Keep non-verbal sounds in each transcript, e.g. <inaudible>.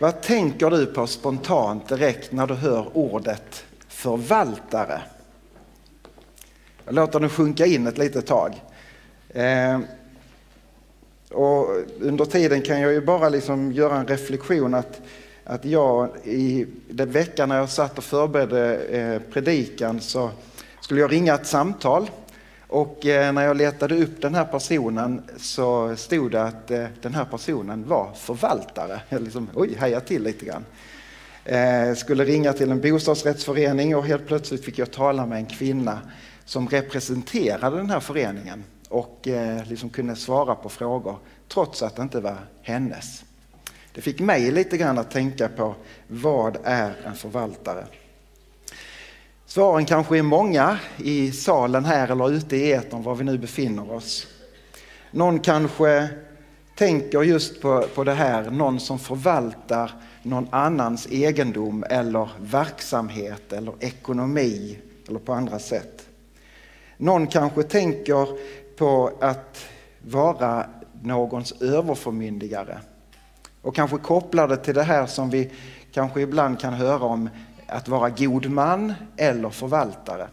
Vad tänker du på spontant direkt när du hör ordet förvaltare? Jag låter den sjunka in ett litet tag. Eh, och under tiden kan jag ju bara liksom göra en reflektion att, att jag i den veckan när jag satt och förberedde eh, predikan så skulle jag ringa ett samtal och eh, när jag letade upp den här personen så stod det att eh, den här personen var förvaltare. Jag liksom, oj, hejade till lite grann. Eh, skulle ringa till en bostadsrättsförening och helt plötsligt fick jag tala med en kvinna som representerade den här föreningen och liksom kunde svara på frågor trots att det inte var hennes. Det fick mig lite grann att tänka på vad är en förvaltare? Svaren kanske är många i salen här eller ute i etern var vi nu befinner oss. Någon kanske tänker just på, på det här, någon som förvaltar någon annans egendom eller verksamhet eller ekonomi eller på andra sätt. Någon kanske tänker på att vara någons överförmyndigare och kanske kopplar det till det här som vi kanske ibland kan höra om att vara god man eller förvaltare.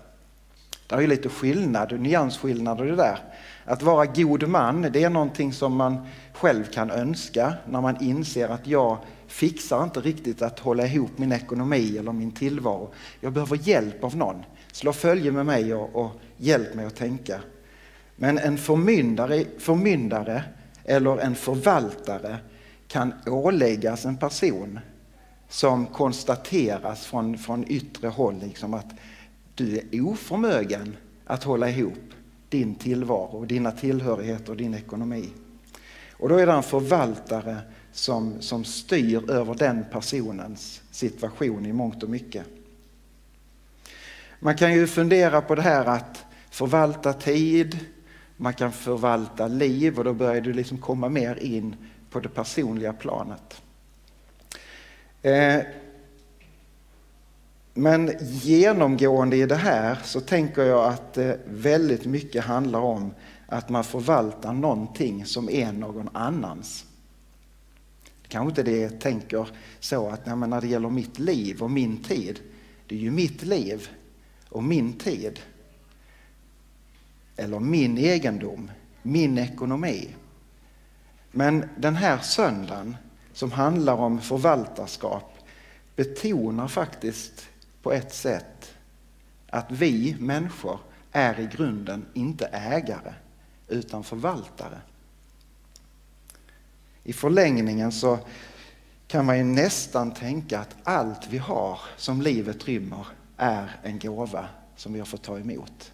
Det är ju lite skillnad, nyansskillnader i det där. Att vara god man, det är någonting som man själv kan önska när man inser att jag fixar inte riktigt att hålla ihop min ekonomi eller min tillvaro. Jag behöver hjälp av någon. Slå följe med mig och, och hjälp mig att tänka. Men en förmyndare, förmyndare eller en förvaltare kan åläggas en person som konstateras från, från yttre håll, liksom att du är oförmögen att hålla ihop din tillvaro, dina tillhörigheter och din ekonomi. Och då är det en förvaltare som, som styr över den personens situation i mångt och mycket. Man kan ju fundera på det här att förvalta tid, man kan förvalta liv och då börjar du liksom komma mer in på det personliga planet. Eh, men genomgående i det här så tänker jag att eh, väldigt mycket handlar om att man förvaltar någonting som är någon annans. Kanske inte det jag tänker så att nej, när det gäller mitt liv och min tid, det är ju mitt liv och min tid. Eller min egendom, min ekonomi. Men den här söndagen som handlar om förvaltarskap betonar faktiskt på ett sätt att vi människor är i grunden inte ägare utan förvaltare. I förlängningen så kan man ju nästan tänka att allt vi har som livet rymmer är en gåva som vi har fått ta emot.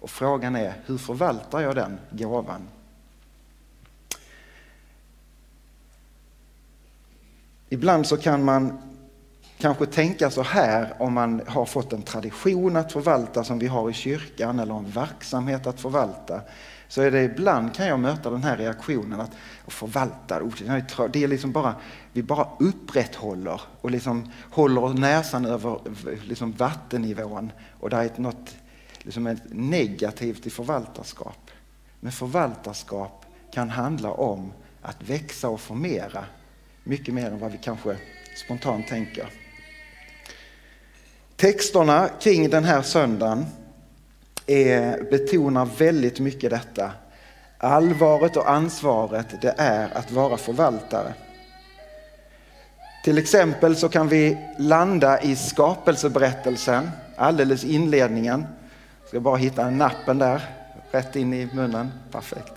Och frågan är, hur förvaltar jag den gåvan? Ibland så kan man kanske tänka så här om man har fått en tradition att förvalta som vi har i kyrkan eller en verksamhet att förvalta. Så är det ibland kan jag möta den här reaktionen att förvalta, det är liksom bara, vi bara upprätthåller och liksom håller näsan över liksom vattennivån och det är något liksom ett negativt i förvaltarskap. Men förvaltarskap kan handla om att växa och formera mycket mer än vad vi kanske spontant tänker. Texterna kring den här söndagen är, betonar väldigt mycket detta. Allvaret och ansvaret det är att vara förvaltare. Till exempel så kan vi landa i skapelseberättelsen, alldeles inledningen. Jag ska bara hitta nappen där, rätt in i munnen. Perfekt.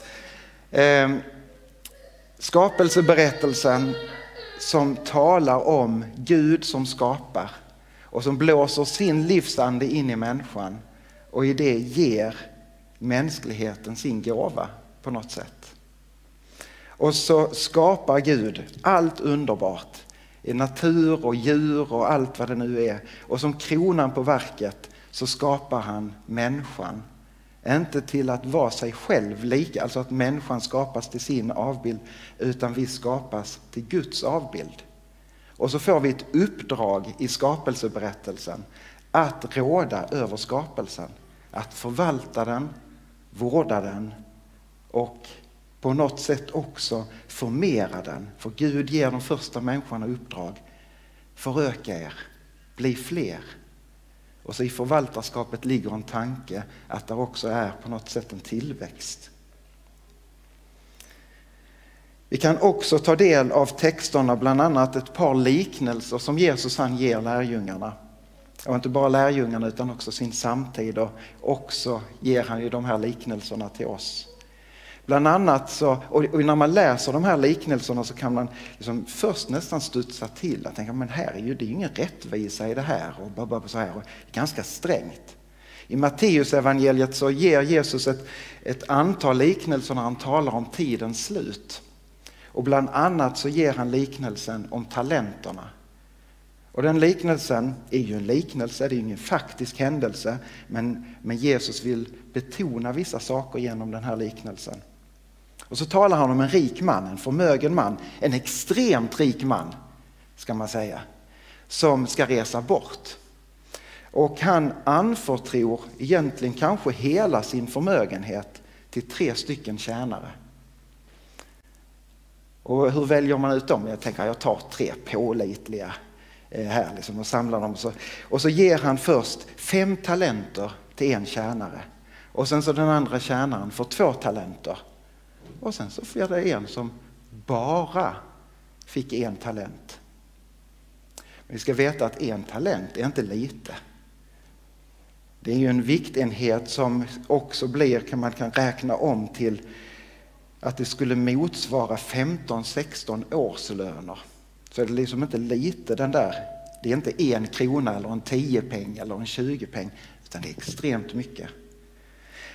Ehm, skapelseberättelsen som talar om Gud som skapar och som blåser sin livsande in i människan och i det ger mänskligheten sin gåva på något sätt. Och så skapar Gud allt underbart i natur och djur och allt vad det nu är. Och som kronan på verket så skapar han människan. Inte till att vara sig själv lika, alltså att människan skapas till sin avbild, utan vi skapas till Guds avbild. Och så får vi ett uppdrag i skapelseberättelsen att råda över skapelsen, att förvalta den, vårda den och på något sätt också formera den. För Gud ger de första människorna uppdrag. Föröka er, bli fler. Och så i förvaltarskapet ligger en tanke att det också är på något sätt en tillväxt. Vi kan också ta del av texterna, bland annat ett par liknelser som Jesus han ger lärjungarna. Och inte bara lärjungarna utan också sin samtid och också ger han ju de här liknelserna till oss. Bland annat så, och när man läser de här liknelserna så kan man liksom först nästan studsa till och tänka men här är ju, det är ju ingen rättvisa i det här och så här och ganska strängt. I Matteus evangeliet så ger Jesus ett, ett antal liknelser när han talar om tidens slut. Och bland annat så ger han liknelsen om talenterna. Och den liknelsen är ju en liknelse, det är ingen faktisk händelse, men, men Jesus vill betona vissa saker genom den här liknelsen. Och så talar han om en rik man, en förmögen man, en extremt rik man, ska man säga, som ska resa bort. Och han anförtror egentligen kanske hela sin förmögenhet till tre stycken tjänare. Och hur väljer man ut dem? Jag tänker jag tar tre pålitliga eh, här liksom och samlar dem. Och så, och så ger han först fem talenter till en tjänare. Och sen så den andra tjänaren får två talenter. Och sen så får det en som bara fick en talent. Men vi ska veta att en talent är inte lite. Det är ju en viktenhet som också blir, kan man kan räkna om till att det skulle motsvara 15-16 årslöner. Så det är liksom inte lite den där, det är inte en krona eller en 10 peng eller en 20 peng, utan det är extremt mycket.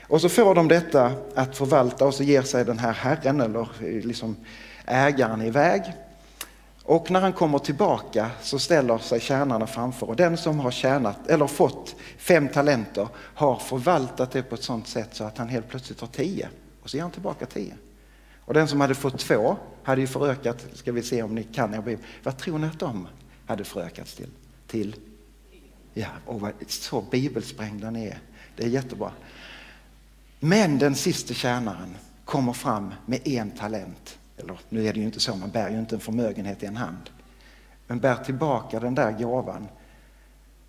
Och så får de detta att förvalta och så ger sig den här herren eller eh, liksom ägaren iväg. Och när han kommer tillbaka så ställer sig tjänarna framför och den som har tjänat eller fått fem talenter har förvaltat det på ett sådant sätt så att han helt plötsligt har tio och så ger han tillbaka tio. Och den som hade fått två hade ju förökat, ska vi se om ni kan er bibel, vad tror ni att de hade förökats till? Till? Ja, och vad, så bibelsprängda ni är. Det är jättebra. Men den sista tjänaren kommer fram med en talent. Eller nu är det ju inte så, man bär ju inte en förmögenhet i en hand. Men bär tillbaka den där gåvan,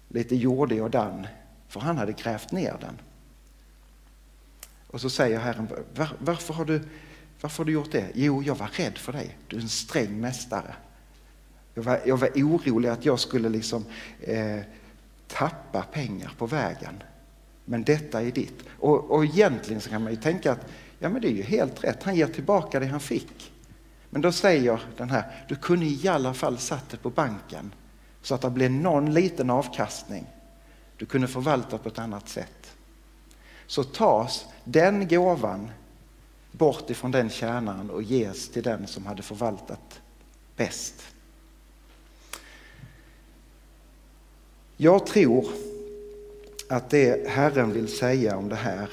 lite jordig och dan, för han hade grävt ner den. Och så säger Herren, Var, varför, har du, varför har du gjort det? Jo, jag var rädd för dig. Du är en sträng mästare. Jag var, jag var orolig att jag skulle liksom eh, tappa pengar på vägen. Men detta är ditt. Och, och egentligen så kan man ju tänka att ja, men det är ju helt rätt. Han ger tillbaka det han fick. Men då säger den här, du kunde i alla fall satt det på banken så att det blev någon liten avkastning. Du kunde förvalta på ett annat sätt. Så tas den gåvan bort ifrån den tjänaren och ges till den som hade förvaltat bäst. Jag tror att det Herren vill säga om det här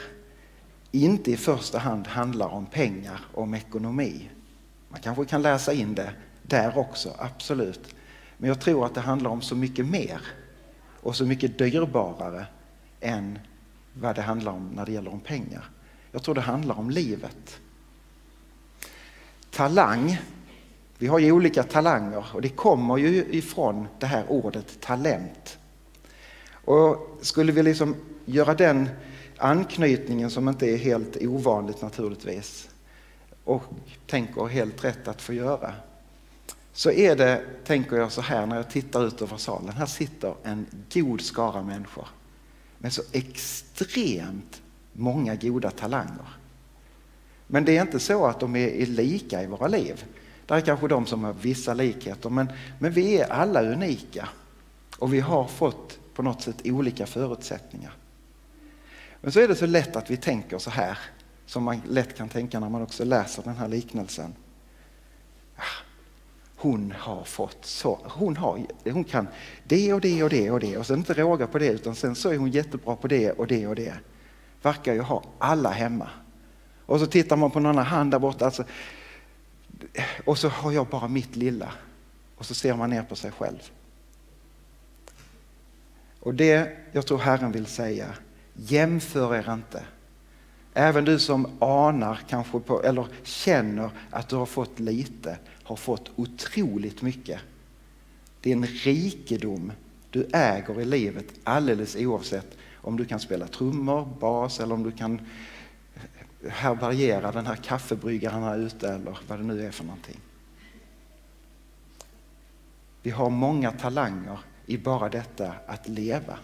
inte i första hand handlar om pengar och om ekonomi. Man kanske kan läsa in det där också, absolut. Men jag tror att det handlar om så mycket mer och så mycket dyrbarare än vad det handlar om när det gäller om pengar. Jag tror det handlar om livet. Talang, vi har ju olika talanger och det kommer ju ifrån det här ordet talent. Och skulle vi liksom göra den anknytningen som inte är helt ovanligt naturligtvis och tänker helt rätt att få göra så är det, tänker jag så här när jag tittar ut över salen, här sitter en god skara människor med så extremt många goda talanger. Men det är inte så att de är lika i våra liv. Det är kanske de som har vissa likheter men, men vi är alla unika och vi har fått på något sätt olika förutsättningar. Men så är det så lätt att vi tänker så här, som man lätt kan tänka när man också läser den här liknelsen. Ah, hon har fått så, hon, har, hon kan det och det och det och det och sen inte råga på det utan sen så är hon jättebra på det och det och det. Verkar ju ha alla hemma. Och så tittar man på någon annan hand där borta alltså, och så har jag bara mitt lilla. Och så ser man ner på sig själv. Och det jag tror Herren vill säga, jämför er inte. Även du som anar kanske på, eller känner att du har fått lite, har fått otroligt mycket. Det är en rikedom du äger i livet alldeles oavsett om du kan spela trummor, bas eller om du kan härbärgera den här kaffebryggaren här ute eller vad det nu är för någonting. Vi har många talanger i bara detta att leva.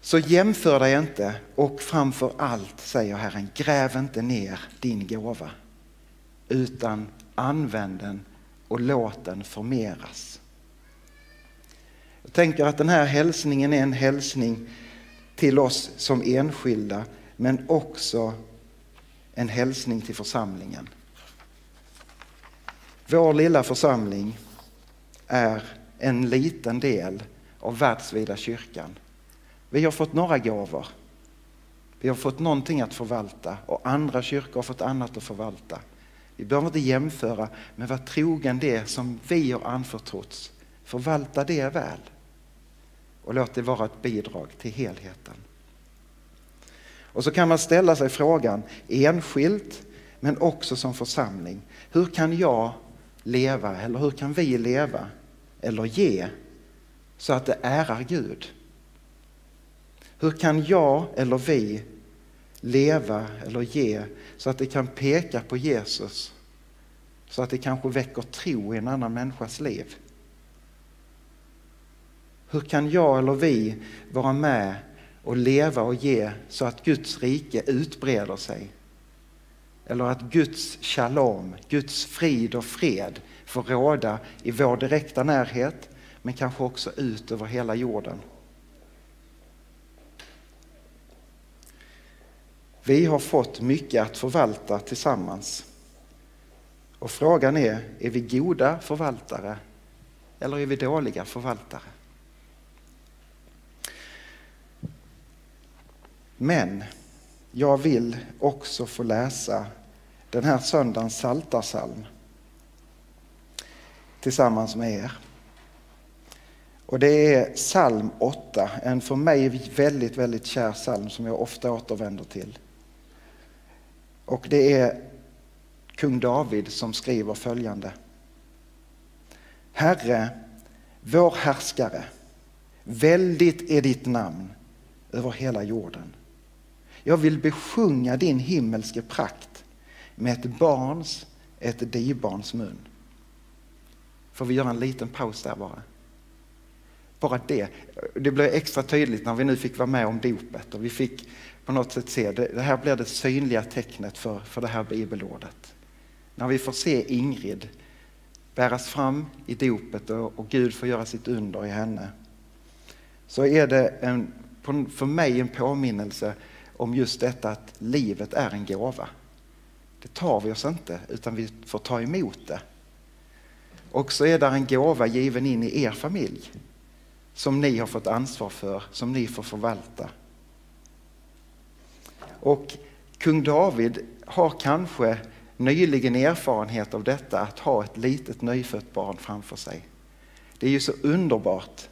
Så jämför dig inte och framför allt, säger Herren, gräv inte ner din gåva utan använd den och låt den förmeras. Jag tänker att den här hälsningen är en hälsning till oss som enskilda men också en hälsning till församlingen. Vår lilla församling är en liten del av världsvida kyrkan. Vi har fått några gåvor. Vi har fått någonting att förvalta och andra kyrkor har fått annat att förvalta. Vi behöver inte jämföra, men var trogen det som vi har anförtrotts. Förvalta det väl och låt det vara ett bidrag till helheten. Och så kan man ställa sig frågan enskilt men också som församling. Hur kan jag leva eller hur kan vi leva eller ge så att det ärar Gud? Hur kan jag eller vi leva eller ge så att det kan peka på Jesus? Så att det kanske väcker tro i en annan människas liv. Hur kan jag eller vi vara med och leva och ge så att Guds rike utbreder sig? Eller att Guds shalom, Guds frid och fred får råda i vår direkta närhet men kanske också ut över hela jorden. Vi har fått mycket att förvalta tillsammans. Och frågan är, är vi goda förvaltare eller är vi dåliga förvaltare? Men jag vill också få läsa den här söndagens saltarsalm tillsammans med er. Och det är psalm 8, en för mig väldigt, väldigt kär psalm som jag ofta återvänder till. Och det är kung David som skriver följande. Herre, vår härskare, väldigt är ditt namn över hela jorden. Jag vill besjunga din himmelske prakt med ett barns, ett dibarns mun. Får vi göra en liten paus där bara? Bara det. Det blev extra tydligt när vi nu fick vara med om dopet och vi fick på något sätt se, det, det här blir det synliga tecknet för, för det här bibelordet. När vi får se Ingrid bäras fram i dopet och, och Gud får göra sitt under i henne. Så är det en, för mig en påminnelse om just detta att livet är en gåva. Det tar vi oss inte utan vi får ta emot det. Och så är det en gåva given in i er familj som ni har fått ansvar för, som ni får förvalta. Och kung David har kanske nyligen erfarenhet av detta att ha ett litet nyfött barn framför sig. Det är ju så underbart,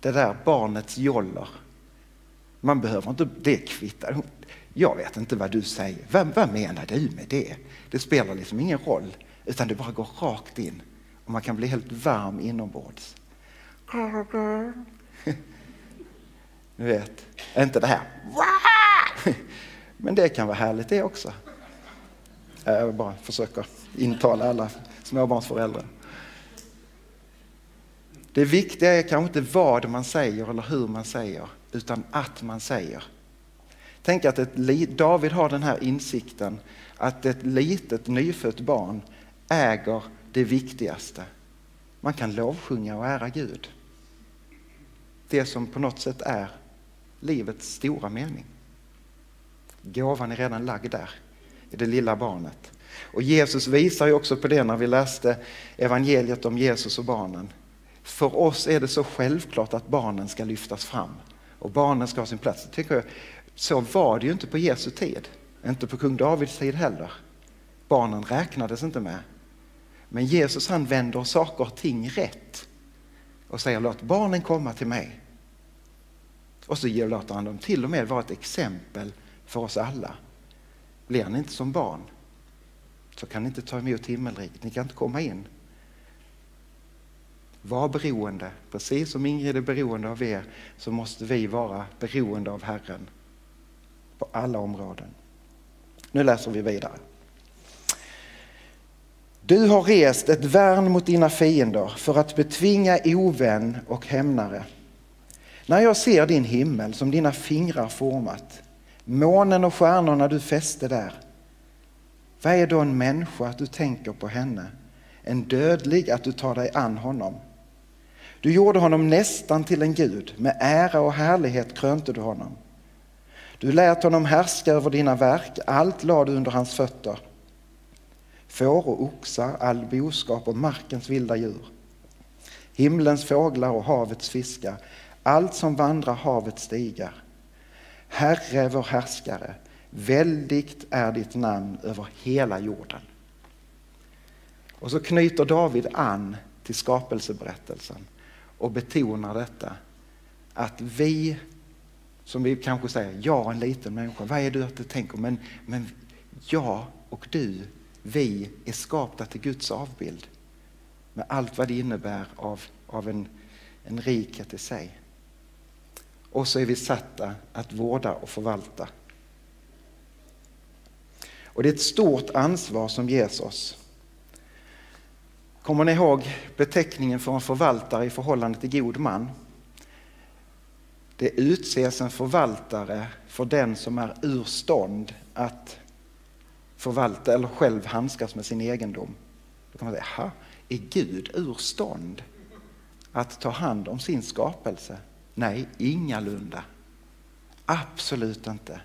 det där barnets joller. Man behöver inte, det kvittar. Jag vet inte vad du säger. Vem, vad menar du med det? Det spelar liksom ingen roll, utan det bara går rakt in och man kan bli helt varm inombords. <laughs> Du vet, inte det här. Men det kan vara härligt det också. Jag bara försöker intala alla småbarnsföräldrar. Det viktiga är kanske inte vad man säger eller hur man säger, utan att man säger. Tänk att ett, David har den här insikten att ett litet nyfött barn äger det viktigaste. Man kan lovsjunga och ära Gud. Det som på något sätt är livets stora mening. Gåvan är redan lagd där, i det lilla barnet. Och Jesus visar ju också på det när vi läste evangeliet om Jesus och barnen. För oss är det så självklart att barnen ska lyftas fram och barnen ska ha sin plats. Tycker jag, så var det ju inte på Jesu tid, inte på kung Davids tid heller. Barnen räknades inte med. Men Jesus han vänder saker och ting rätt och säger låt barnen komma till mig. Och så låter han dem till och med vara ett exempel för oss alla. Blir ni inte som barn så kan ni inte ta emot himmelriket, ni kan inte komma in. Var beroende, precis som Ingrid är beroende av er så måste vi vara beroende av Herren på alla områden. Nu läser vi vidare. Du har rest ett värn mot dina fiender för att betvinga ovän och hämnare. När jag ser din himmel som dina fingrar format, månen och stjärnorna du fäste där. Vad är då en människa att du tänker på henne, en dödlig att du tar dig an honom? Du gjorde honom nästan till en gud, med ära och härlighet krönte du honom. Du lät honom härska över dina verk, allt lade du under hans fötter. Får och oxar, all boskap och markens vilda djur. Himlens fåglar och havets fiskar, allt som vandrar havets stigar. Herre vår härskare, väldigt är ditt namn över hela jorden. Och så knyter David an till skapelseberättelsen och betonar detta att vi, som vi kanske säger, jag en liten människa, vad är det att du tänker? Men, men jag och du, vi är skapta till Guds avbild med allt vad det innebär av, av en, en rikhet i sig. Och så är vi satta att vårda och förvalta. Och det är ett stort ansvar som ges oss. Kommer ni ihåg beteckningen för en förvaltare i förhållande till god man? Det utses en förvaltare för den som är ur stånd att förvalta eller själv handskas med sin egendom. Då kan man säga, är Gud ur stånd att ta hand om sin skapelse? Nej, ingalunda. Absolut inte.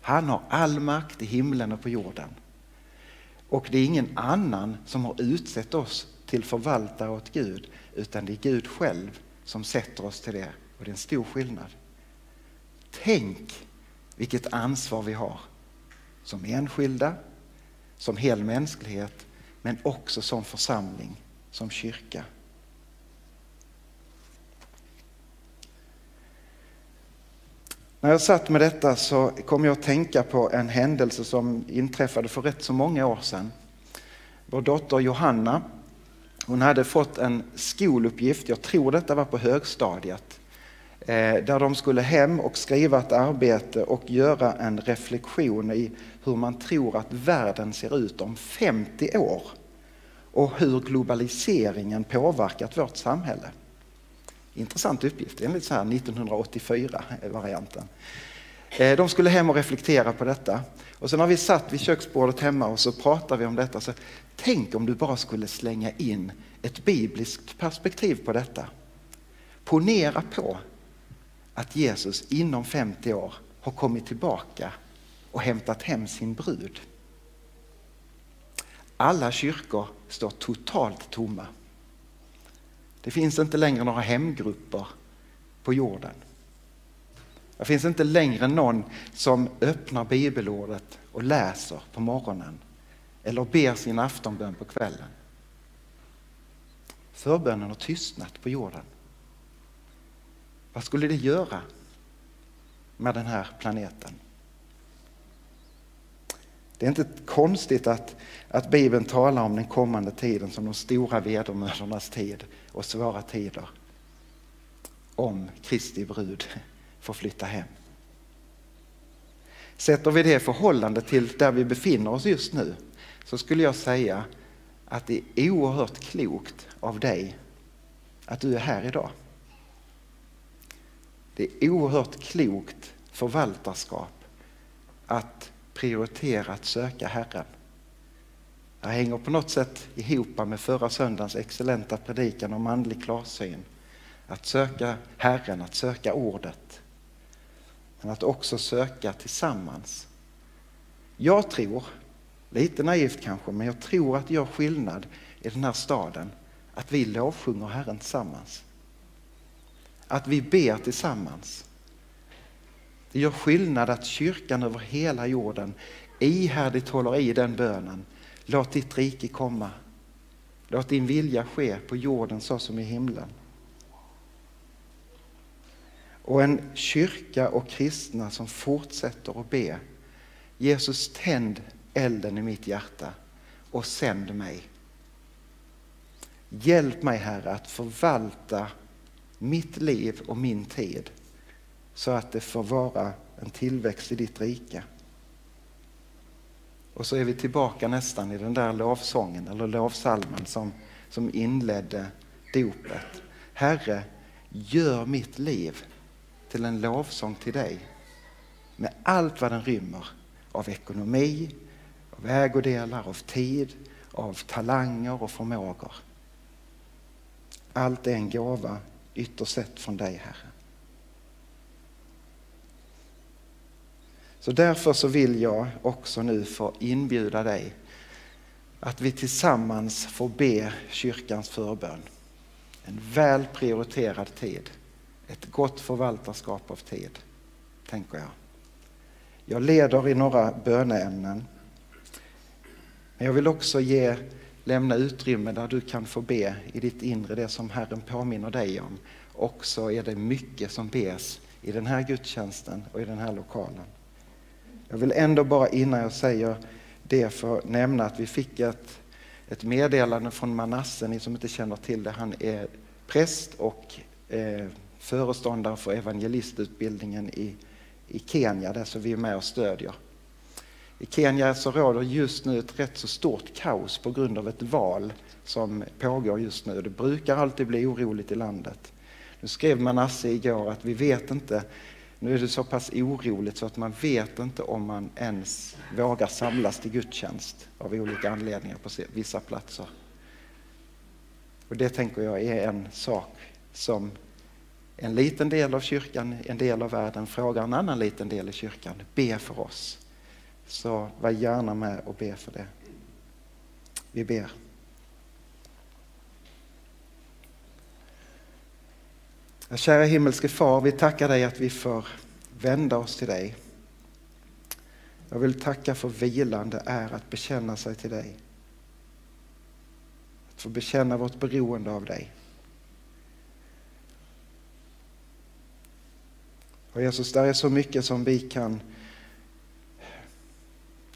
Han har all makt i himlen och på jorden. Och det är ingen annan som har utsett oss till förvaltare åt Gud, utan det är Gud själv som sätter oss till det. Och det är en stor skillnad. Tänk vilket ansvar vi har som enskilda, som hel mänsklighet, men också som församling, som kyrka. När jag satt med detta så kom jag att tänka på en händelse som inträffade för rätt så många år sedan. Vår dotter Johanna, hon hade fått en skoluppgift, jag tror detta var på högstadiet, Eh, där de skulle hem och skriva ett arbete och göra en reflektion i hur man tror att världen ser ut om 50 år och hur globaliseringen påverkat vårt samhälle. Intressant uppgift, enligt så här 1984-varianten. Eh, de skulle hem och reflektera på detta. Och sen när vi satt vid köksbordet hemma och så pratade vi om detta. Så tänk om du bara skulle slänga in ett bibliskt perspektiv på detta. Ponera på att Jesus inom 50 år har kommit tillbaka och hämtat hem sin brud. Alla kyrkor står totalt tomma. Det finns inte längre några hemgrupper på jorden. Det finns inte längre någon som öppnar bibelordet och läser på morgonen eller ber sin aftonbön på kvällen. Förbönen har tystnat på jorden. Vad skulle det göra med den här planeten? Det är inte konstigt att, att Bibeln talar om den kommande tiden som de stora vedermödornas tid och svåra tider. Om Kristi brud får flytta hem. Sätter vi det i förhållande till där vi befinner oss just nu så skulle jag säga att det är oerhört klokt av dig att du är här idag. Det är oerhört klokt förvaltarskap att prioritera att söka Herren. Det hänger på något sätt ihop med förra söndagens excellenta predikan om andlig klarsyn. Att söka Herren, att söka ordet. Men att också söka tillsammans. Jag tror Lite naivt kanske, men jag tror att det gör skillnad i den här staden att vi lovsjunger Herren tillsammans. Att vi ber tillsammans. Det gör skillnad att kyrkan över hela jorden ihärdigt håller i den bönen. Låt ditt rike komma. Låt din vilja ske på jorden så som i himlen. Och en kyrka och kristna som fortsätter att be. Jesus tänd elden i mitt hjärta och sänd mig. Hjälp mig Herre att förvalta mitt liv och min tid så att det får vara en tillväxt i ditt rike. Och så är vi tillbaka nästan i den där lovsången eller lovsalmen som, som inledde dopet. Herre, gör mitt liv till en lovsång till dig med allt vad den rymmer av ekonomi, av ägodelar, av tid, av talanger och förmågor. Allt är en gåva ytterst sett från dig, Herre. Så därför så vill jag också nu få inbjuda dig att vi tillsammans får be kyrkans förbön. En väl prioriterad tid. Ett gott förvaltarskap av tid, tänker jag. Jag leder i några böneämnen. Men jag vill också ge, lämna utrymme där du kan få be i ditt inre det som Herren påminner dig om. Och så är det mycket som bes i den här gudstjänsten och i den här lokalen. Jag vill ändå bara innan jag säger det få nämna att vi fick ett, ett meddelande från Manasse, ni som inte känner till det. Han är präst och eh, föreståndare för evangelistutbildningen i, i Kenya, där så vi är med och stödjer. I Kenya så råder just nu ett rätt så stort kaos på grund av ett val som pågår just nu. Det brukar alltid bli oroligt i landet. Nu skrev Manasse igår att vi vet inte nu är det så pass oroligt så att man vet inte om man ens vågar samlas till gudstjänst av olika anledningar på vissa platser. Och det tänker jag är en sak som en liten del av kyrkan, en del av världen frågar en annan liten del i kyrkan. Be för oss. Så var gärna med och be för det. Vi ber. Kära himmelske far, vi tackar dig att vi får vända oss till dig. Jag vill tacka för vilan det är att bekänna sig till dig. Att få bekänna vårt beroende av dig. Och Jesus, där är så mycket som vi kan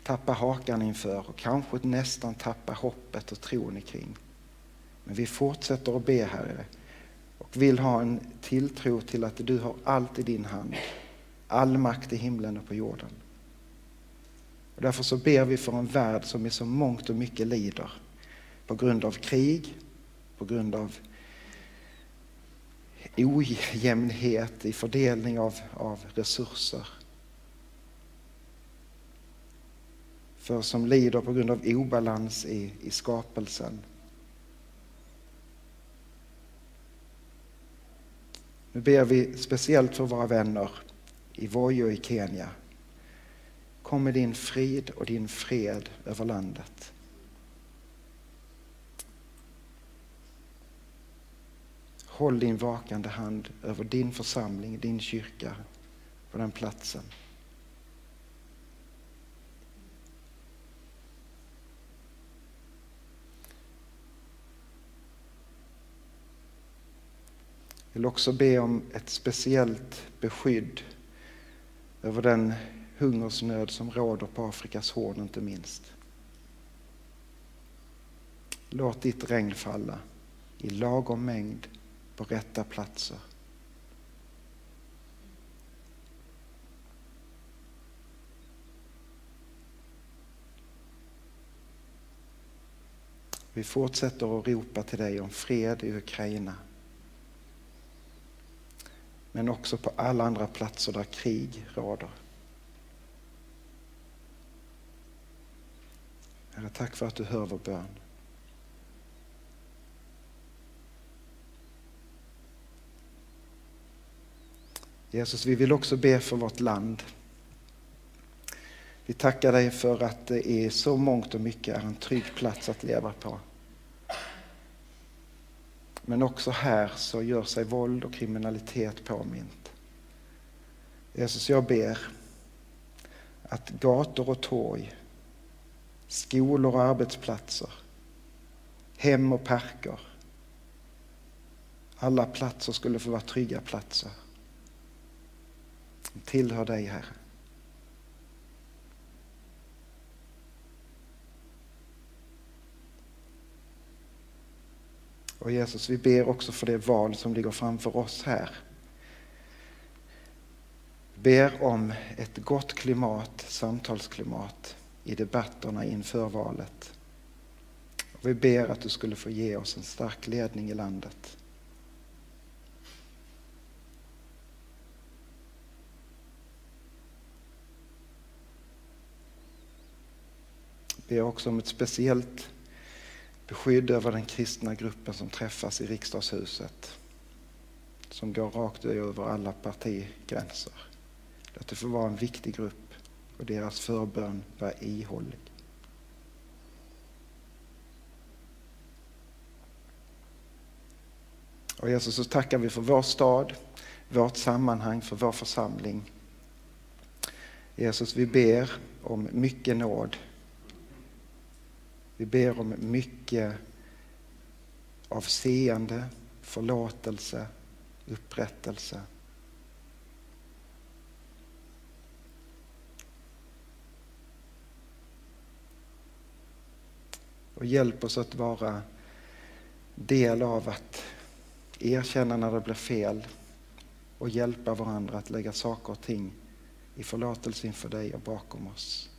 tappa hakan inför och kanske nästan tappa hoppet och tron kring. Men vi fortsätter att be, Herre, och vill ha en tilltro till att du har allt i din hand. All makt i himlen och på jorden. Och därför så ber vi för en värld som i så mångt och mycket lider på grund av krig, på grund av ojämnhet i fördelning av, av resurser. För som lider på grund av obalans i, i skapelsen. Nu ber vi speciellt för våra vänner i Vojo i Kenya. Kom med din frid och din fred över landet. Håll din vakande hand över din församling, din kyrka på den platsen. Vill också be om ett speciellt beskydd över den hungersnöd som råder på Afrikas horn inte minst. Låt ditt regn falla i lagom mängd på rätta platser. Vi fortsätter att ropa till dig om fred i Ukraina men också på alla andra platser där krig råder. Herre, tack för att du hör vår bön. Jesus, vi vill också be för vårt land. Vi tackar dig för att det är så mångt och mycket är en trygg plats att leva på. Men också här så gör sig våld och kriminalitet påmint. Jesus, jag ber att gator och torg, skolor och arbetsplatser, hem och parker, alla platser skulle få vara trygga platser. Tillhör dig, Herre. Och Jesus, vi ber också för det val som ligger framför oss här. Vi ber om ett gott klimat, samtalsklimat i debatterna inför valet. Och vi ber att du skulle få ge oss en stark ledning i landet. Vi ber också om ett speciellt beskydd över den kristna gruppen som träffas i riksdagshuset. Som går rakt över alla partigränser. Låt det få vara en viktig grupp och deras förbön vara ihållig. Och Jesus så tackar vi för vår stad, vårt sammanhang, för vår församling. Jesus, vi ber om mycket nåd vi ber om mycket av seende, förlåtelse, upprättelse. Och hjälp oss att vara del av att erkänna när det blir fel och hjälpa varandra att lägga saker och ting i förlåtelse inför dig och bakom oss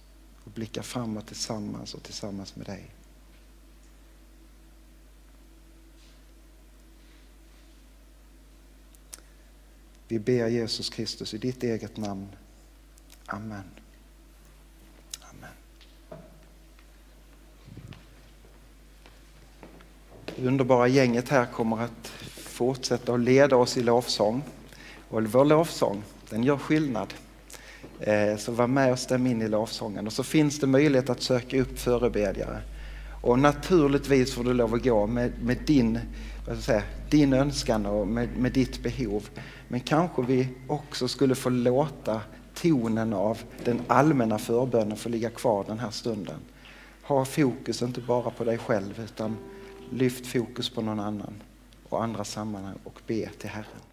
och blicka framåt tillsammans och tillsammans med dig. Vi ber Jesus Kristus i ditt eget namn. Amen. Amen. Det underbara gänget här kommer att fortsätta att leda oss i lovsång. Och vår lovsång, den gör skillnad. Eh, så var med och stäm in i lovsången. Och så finns det möjlighet att söka upp förebedjare. Och naturligtvis får du lov att gå med, med din, vad ska säga, din önskan och med, med ditt behov. Men kanske vi också skulle få låta tonen av den allmänna förbönen få ligga kvar den här stunden. Ha fokus inte bara på dig själv utan lyft fokus på någon annan och andra sammanhang och be till Herren.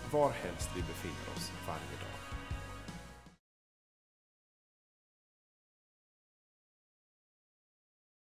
var helst vi befinner oss varje.